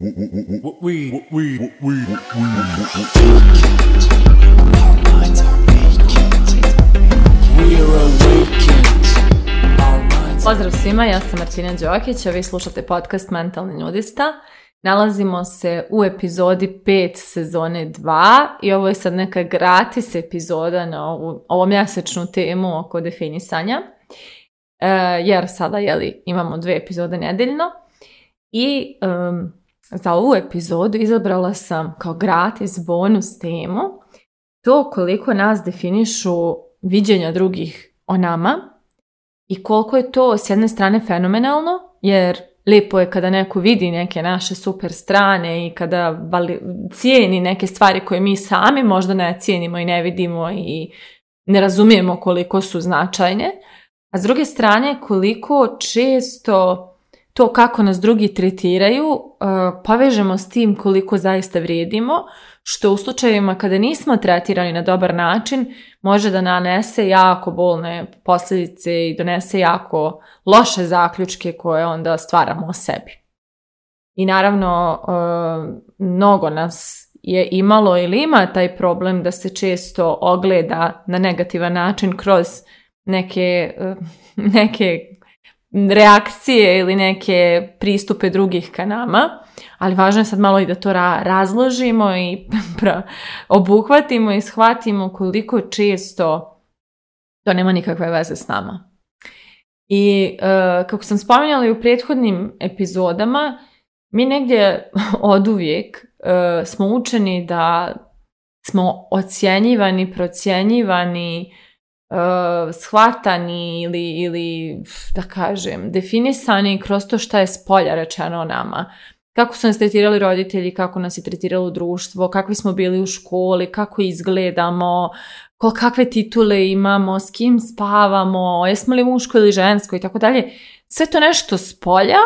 Pozdrav svima, ja sam Martina Đokić, a vi slušate podcast Mentalni ljudista Nalazimo se u epizodi 5 sezone 2 i ovo je sad neka gratis epizoda na ovu, ovu mjesečnu temu oko definisanja. E, jer sada jeli, imamo dve epizode nedeljno i um, za ovu epizodu izabrala sam kao gratis bonus temu to koliko nas definišu viđenja drugih o nama i koliko je to s jedne strane fenomenalno, jer lijepo je kada neko vidi neke naše super strane i kada cijeni neke stvari koje mi sami možda ne cijenimo i ne vidimo i ne razumijemo koliko su značajne. A s druge strane koliko često to kako nas drugi tretiraju e, povežemo s tim koliko zaista vrijedimo, što u slučajevima kada nismo tretirani na dobar način može da nanese jako bolne posljedice i donese jako loše zaključke koje onda stvaramo o sebi. I naravno, e, mnogo nas je imalo ili ima taj problem da se često ogleda na negativan način kroz neke, e, neke reakcije ili neke pristupe drugih ka nama, ali važno je sad malo i da to razložimo i obuhvatimo i shvatimo koliko često to nema nikakve veze s nama. I e, kako sam spominjala i u prethodnim epizodama, mi negdje od uvijek e, smo učeni da smo ocjenjivani, procjenjivani, uh, shvatani ili, ili, da kažem, definisani kroz to šta je spolja rečeno o nama. Kako su nas tretirali roditelji, kako nas je tretiralo društvo, kakvi smo bili u školi, kako izgledamo, ko, kakve titule imamo, s kim spavamo, jesmo li muško ili žensko i tako dalje. Sve to nešto spolja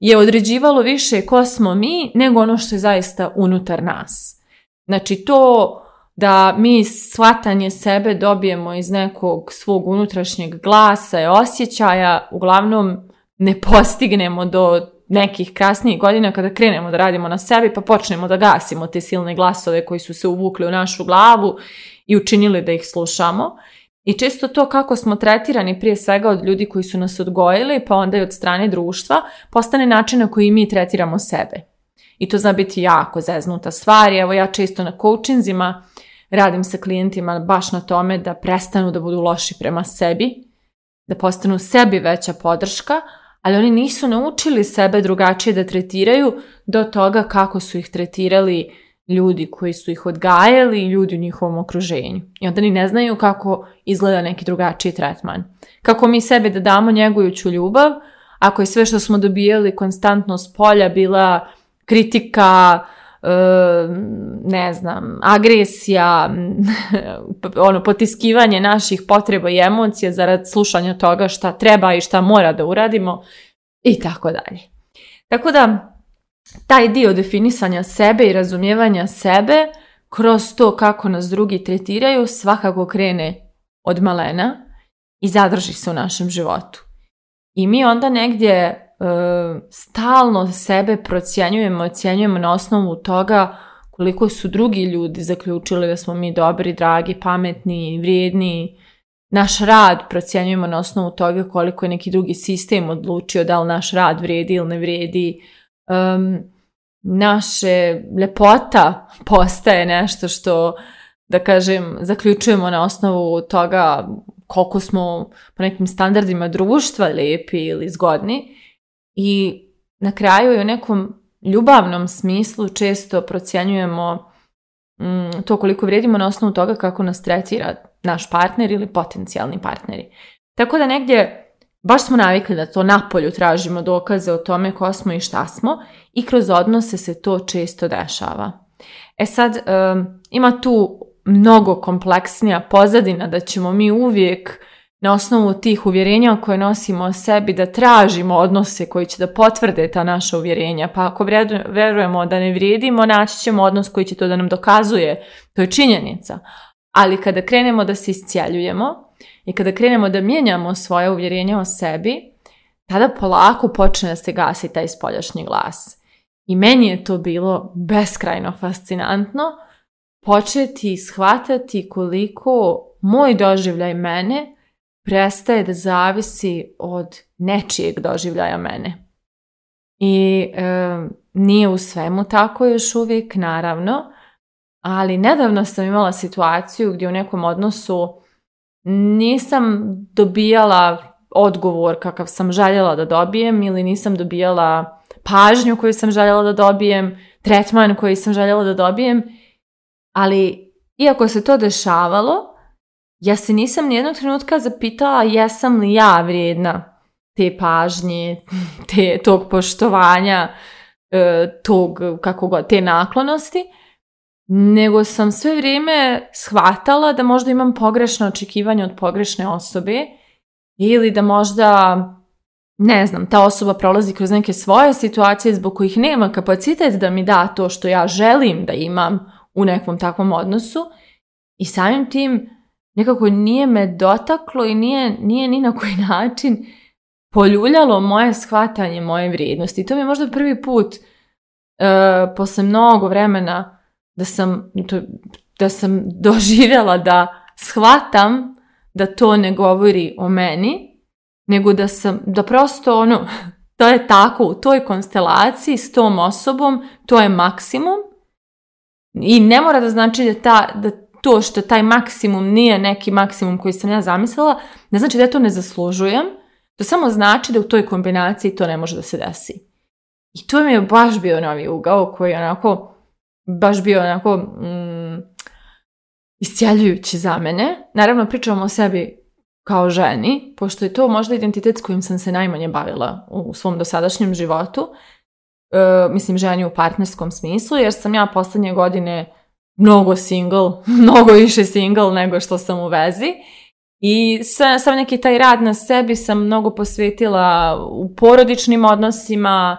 je određivalo više ko smo mi nego ono što je zaista unutar nas. Znači to da mi shvatanje sebe dobijemo iz nekog svog unutrašnjeg glasa i osjećaja, uglavnom ne postignemo do nekih kasnijih godina kada krenemo da radimo na sebi pa počnemo da gasimo te silne glasove koji su se uvukli u našu glavu i učinili da ih slušamo. I često to kako smo tretirani prije svega od ljudi koji su nas odgojili pa onda i od strane društva postane način na koji mi tretiramo sebe. I to zna biti jako zeznuta stvar. Evo ja često na coachinzima radim sa klijentima baš na tome da prestanu da budu loši prema sebi, da postanu sebi veća podrška, ali oni nisu naučili sebe drugačije da tretiraju do toga kako su ih tretirali ljudi koji su ih odgajali i ljudi u njihovom okruženju. I onda ni ne znaju kako izgleda neki drugačiji tretman. Kako mi sebe da damo njegujuću ljubav, ako je sve što smo dobijali konstantno s polja bila kritika, ne znam, agresija, ono, potiskivanje naših potreba i emocija zarad slušanja toga šta treba i šta mora da uradimo i tako dalje. Tako da, taj dio definisanja sebe i razumijevanja sebe kroz to kako nas drugi tretiraju svakako krene od malena i zadrži se u našem životu. I mi onda negdje stalno sebe procjenjujemo, ocjenjujemo na osnovu toga koliko su drugi ljudi zaključili da smo mi dobri, dragi, pametni, vrijedni. Naš rad procjenjujemo na osnovu toga koliko je neki drugi sistem odlučio da li naš rad vrijedi ili ne vrijedi. Um, naše ljepota postaje nešto što, da kažem, zaključujemo na osnovu toga koliko smo po nekim standardima društva lijepi ili zgodni i na kraju i u nekom ljubavnom smislu često procjenjujemo mm, to koliko vrijedimo na osnovu toga kako nas tretira naš partner ili potencijalni partneri. Tako da negdje baš smo navikli da to napolju tražimo dokaze o tome ko smo i šta smo i kroz odnose se to često dešava. E sad, ima tu mnogo kompleksnija pozadina da ćemo mi uvijek na osnovu tih uvjerenja koje nosimo o sebi da tražimo odnose koji će da potvrde ta naša uvjerenja. Pa ako vjerujemo da ne vrijedimo, naći ćemo odnos koji će to da nam dokazuje. To je činjenica. Ali kada krenemo da se iscijeljujemo i kada krenemo da mijenjamo svoje uvjerenja o sebi, tada polako počne da se gasi taj spoljašnji glas. I meni je to bilo beskrajno fascinantno početi shvatati koliko moj doživljaj mene prestaje da zavisi od nečijeg doživljaja mene. I e, nije u svemu tako još uvijek, naravno, ali nedavno sam imala situaciju gdje u nekom odnosu nisam dobijala odgovor kakav sam željela da dobijem ili nisam dobijala pažnju koju sam željela da dobijem, tretman koji sam željela da dobijem, ali iako se to dešavalo, ja se nisam nijednog trenutka zapitala jesam li ja vrijedna te pažnje, te, tog poštovanja, e, tog, kako god, te naklonosti, nego sam sve vrijeme shvatala da možda imam pogrešno očekivanje od pogrešne osobe ili da možda, ne znam, ta osoba prolazi kroz neke svoje situacije zbog kojih nema kapacitet da mi da to što ja želim da imam u nekom takvom odnosu i samim tim nekako nije me dotaklo i nije, nije ni na koji način poljuljalo moje shvatanje moje vrijednosti. I to mi je možda prvi put e, posle mnogo vremena da sam, to, da sam doživjela da shvatam da to ne govori o meni, nego da sam, da prosto ono, to je tako, u toj konstelaciji s tom osobom, to je maksimum i ne mora da znači da ta, da to što taj maksimum nije neki maksimum koji sam ja zamislila, ne znači da ja to ne zaslužujem, to samo znači da u toj kombinaciji to ne može da se desi. I to mi je baš bio novi ugao koji je onako, baš bio onako mm, za mene. Naravno pričamo o sebi kao ženi, pošto je to možda identitet s kojim sam se najmanje bavila u svom dosadašnjem životu, e, mislim ženi u partnerskom smislu, jer sam ja posljednje godine mnogo single, mnogo više single nego što sam u vezi. I sve, sam neki taj rad na sebi sam mnogo posvetila u porodičnim odnosima,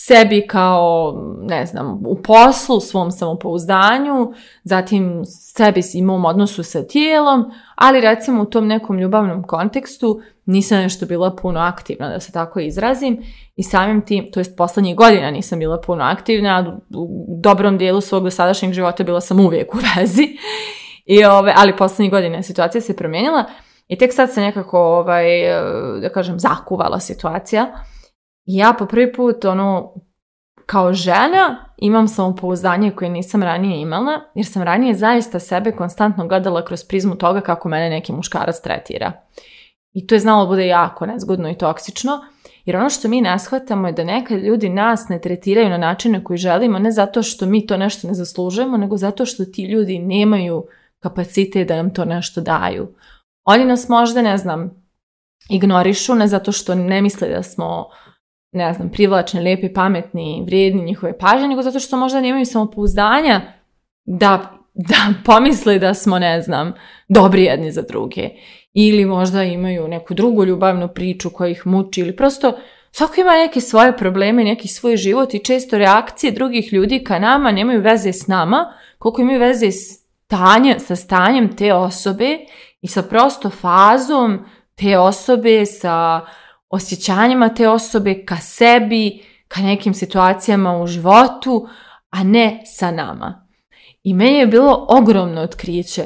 sebi kao, ne znam, u poslu, svom samopouzdanju, zatim sebi i mom odnosu sa tijelom, ali recimo u tom nekom ljubavnom kontekstu nisam nešto bila puno aktivna, da se tako izrazim, i samim tim, to jest poslednjih godina nisam bila puno aktivna, u dobrom dijelu svog sadašnjeg života bila sam uvijek u vezi, I ove, ali poslednjih godina situacija se promijenila i tek sad se nekako, ovaj, da kažem, zakuvala situacija ja po prvi put ono kao žena imam samopouzdanje koje nisam ranije imala, jer sam ranije zaista sebe konstantno gledala kroz prizmu toga kako mene neki muškarac tretira. I to je znalo bude jako nezgodno i toksično, jer ono što mi ne shvatamo je da nekad ljudi nas ne tretiraju na način na koji želimo, ne zato što mi to nešto ne zaslužujemo, nego zato što ti ljudi nemaju kapacitet da nam to nešto daju. Oni nas možda, ne znam, ignorišu, ne zato što ne misle da smo ne znam, privlačni, lijepi, pametni, vrijedni njihove pažnje, nego zato što možda nemaju samopouzdanja da, da pomisle da smo, ne znam, dobri jedni za druge. Ili možda imaju neku drugu ljubavnu priču koja ih muči ili prosto svako ima neke svoje probleme, neki svoj život i često reakcije drugih ljudi ka nama nemaju veze s nama, koliko imaju veze tanje, sa stanjem te osobe i sa prosto fazom te osobe, sa osjećanjima te osobe, ka sebi, ka nekim situacijama u životu, a ne sa nama. I meni je bilo ogromno otkriće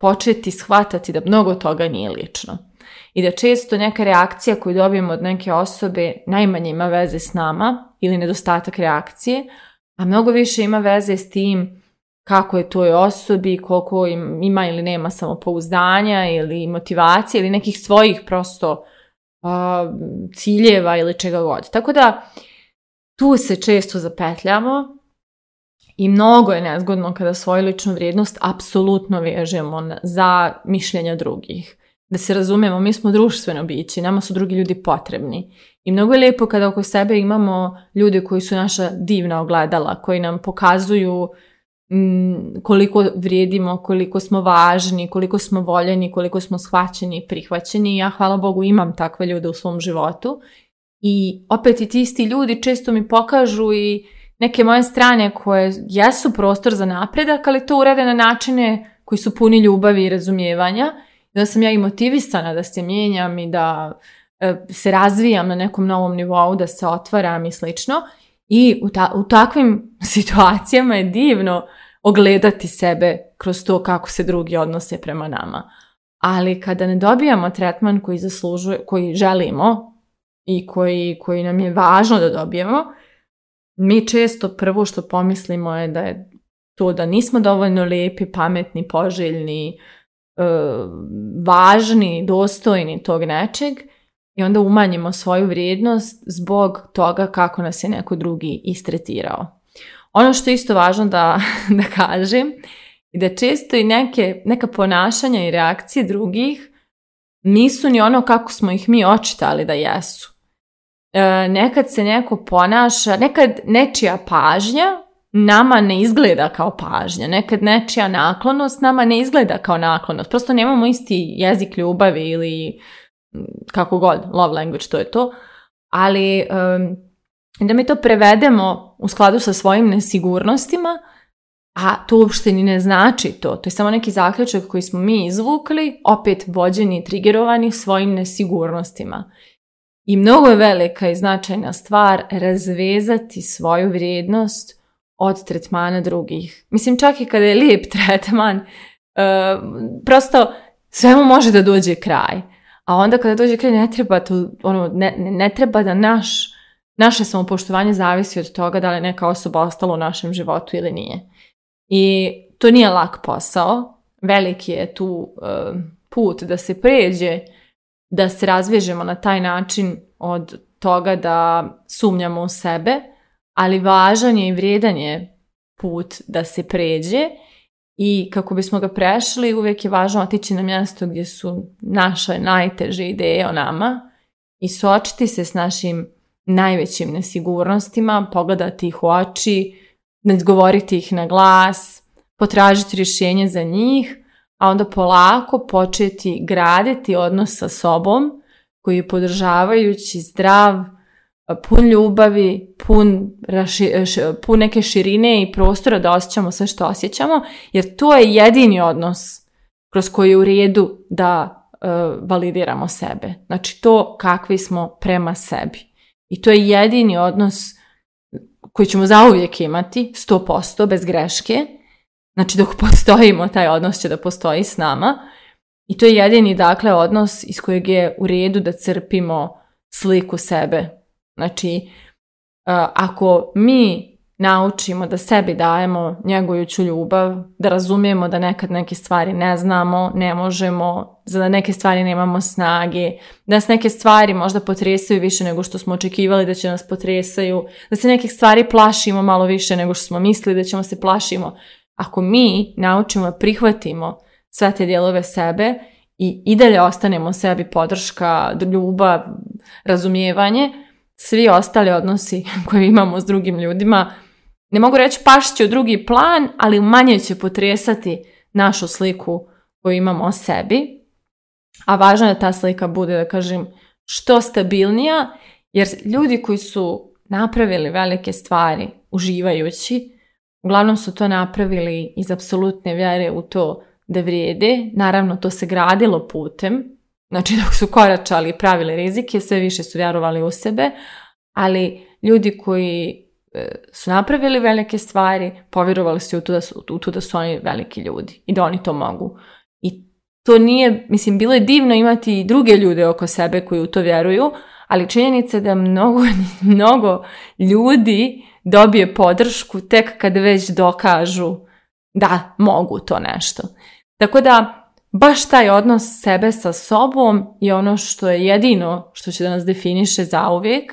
početi shvatati da mnogo toga nije lično. I da često neka reakcija koju dobijemo od neke osobe najmanje ima veze s nama ili nedostatak reakcije, a mnogo više ima veze s tim kako je toj osobi, koliko ima ili nema samopouzdanja ili motivacije ili nekih svojih prosto ciljeva ili čega god. Tako da tu se često zapetljamo i mnogo je nezgodno kada svoju ličnu vrijednost apsolutno vežemo za mišljenja drugih. Da se razumijemo, mi smo društveno bići, nama su drugi ljudi potrebni. I mnogo je lijepo kada oko sebe imamo ljude koji su naša divna ogledala, koji nam pokazuju koliko vrijedimo, koliko smo važni, koliko smo voljeni, koliko smo shvaćeni i prihvaćeni. Ja, hvala Bogu, imam takve ljude u svom životu. I opet i ti isti ljudi često mi pokažu i neke moje strane koje jesu prostor za napredak, ali to urade na načine koji su puni ljubavi i razumijevanja. Da sam ja i motivisana da se mijenjam i da e, se razvijam na nekom novom nivou, da se otvaram i slično. I u takvim situacijama je divno ogledati sebe kroz to kako se drugi odnose prema nama. Ali kada ne dobijamo tretman koji zaslužuje, koji želimo i koji, koji nam je važno da dobijemo, mi često prvo što pomislimo je da je to da nismo dovoljno lijepi, pametni, poželjni, e, važni, dostojni tog nečeg i onda umanjimo svoju vrijednost zbog toga kako nas je neko drugi istretirao. Ono što je isto važno da, da kažem i da često i neke, neka ponašanja i reakcije drugih nisu ni ono kako smo ih mi očitali da jesu. E, nekad se neko ponaša, nekad nečija pažnja nama ne izgleda kao pažnja, nekad nečija naklonost nama ne izgleda kao naklonost. Prosto nemamo isti jezik ljubavi ili kako god, love language, to je to. Ali da mi to prevedemo u skladu sa svojim nesigurnostima, a to uopšte ni ne znači to. To je samo neki zaključak koji smo mi izvukli, opet vođeni i trigerovani svojim nesigurnostima. I mnogo je velika i značajna stvar razvezati svoju vrijednost od tretmana drugih. Mislim, čak i kada je lijep tretman, e, prosto svemu može da dođe kraj. A onda kada dođe kraj ne treba, ono, ne treba da naš naše samopoštovanje zavisi od toga da li neka osoba ostala u našem životu ili nije. I to nije lak posao, veliki je tu eh, put da se pređe, da se razvežemo na taj način od toga da sumnjamo u sebe, ali važan je i vrijedan je put da se pređe i kako bismo ga prešli uvijek je važno otići na mjesto gdje su naše najteže ideje o nama i suočiti se s našim najvećim nesigurnostima, pogledati ih u oči, nadgovoriti ih na glas, potražiti rješenje za njih, a onda polako početi graditi odnos sa sobom koji je podržavajući, zdrav, pun ljubavi, pun, raši, neke širine i prostora da osjećamo sve što osjećamo, jer to je jedini odnos kroz koji je u redu da e, validiramo sebe. Znači to kakvi smo prema sebi. I to je jedini odnos koji ćemo zauvijek imati, 100%, bez greške. Znači dok postojimo, taj odnos će da postoji s nama. I to je jedini, dakle, odnos iz kojeg je u redu da crpimo sliku sebe. Znači, ako mi naučimo da sebi dajemo njegujuću ljubav, da razumijemo da nekad neke stvari ne znamo, ne možemo, da neke stvari nemamo snage, da nas neke stvari možda potresaju više nego što smo očekivali da će nas potresaju, da se nekih stvari plašimo malo više nego što smo mislili da ćemo se plašimo. Ako mi naučimo da prihvatimo sve te dijelove sebe i i dalje ostanemo sebi podrška, ljubav, razumijevanje, svi ostali odnosi koje imamo s drugim ljudima ne mogu reći pašće u drugi plan, ali manje će potresati našu sliku koju imamo o sebi. A važno je da ta slika bude, da kažem, što stabilnija, jer ljudi koji su napravili velike stvari uživajući, uglavnom su to napravili iz apsolutne vjere u to da vrijede. Naravno, to se gradilo putem, znači dok su koračali i pravili rizike, sve više su vjerovali u sebe, ali ljudi koji E, su napravili velike stvari, povjerovali su u to da su, u to da su oni veliki ljudi i da oni to mogu. I to nije, mislim, bilo je divno imati i druge ljude oko sebe koji u to vjeruju, ali činjenica je da mnogo, mnogo ljudi dobije podršku tek kad već dokažu da mogu to nešto. Tako da, baš taj odnos sebe sa sobom je ono što je jedino što će da nas definiše zauvijek,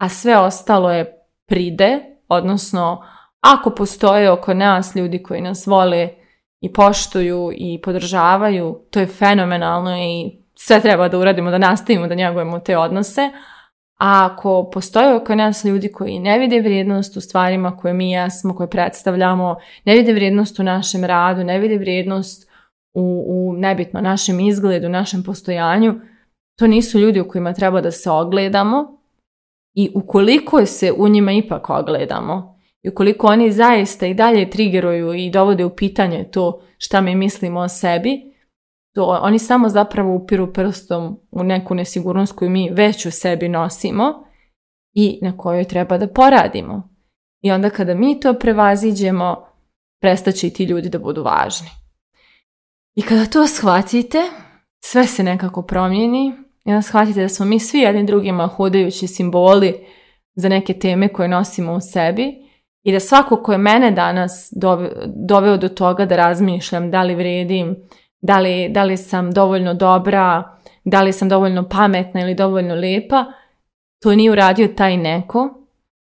a sve ostalo je pride, odnosno ako postoje oko nas ljudi koji nas vole i poštuju i podržavaju, to je fenomenalno i sve treba da uradimo, da nastavimo, da njegujemo te odnose. A ako postoje oko nas ljudi koji ne vide vrijednost u stvarima koje mi jesmo, koje predstavljamo, ne vide vrijednost u našem radu, ne vide vrijednost u, u nebitno našem izgledu, našem postojanju, to nisu ljudi u kojima treba da se ogledamo, i ukoliko se u njima ipak ogledamo i ukoliko oni zaista i dalje trigeruju i dovode u pitanje to šta mi mislimo o sebi, to oni samo zapravo upiru prstom u neku nesigurnost koju mi već u sebi nosimo i na kojoj treba da poradimo. I onda kada mi to prevaziđemo, prestaće i ti ljudi da budu važni. I kada to shvatite, sve se nekako promijeni, i onda shvatite da smo mi svi jedni drugima hodajući simboli za neke teme koje nosimo u sebi i da svako ko je mene danas doveo do toga da razmišljam da li vredim, da li, da li sam dovoljno dobra, da li sam dovoljno pametna ili dovoljno lepa, to nije uradio taj neko,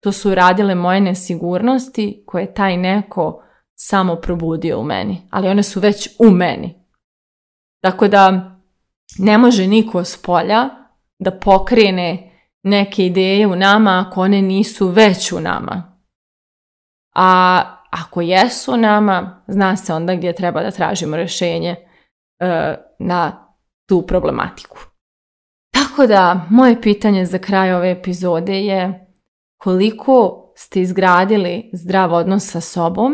to su uradile moje nesigurnosti koje je taj neko samo probudio u meni, ali one su već u meni. Tako da ne može niko s polja da pokrene neke ideje u nama ako one nisu već u nama. A ako jesu u nama, zna se onda gdje treba da tražimo rješenje e, na tu problematiku. Tako da, moje pitanje za kraj ove epizode je koliko ste izgradili zdrav odnos sa sobom,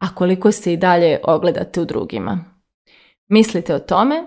a koliko se i dalje ogledate u drugima. Mislite o tome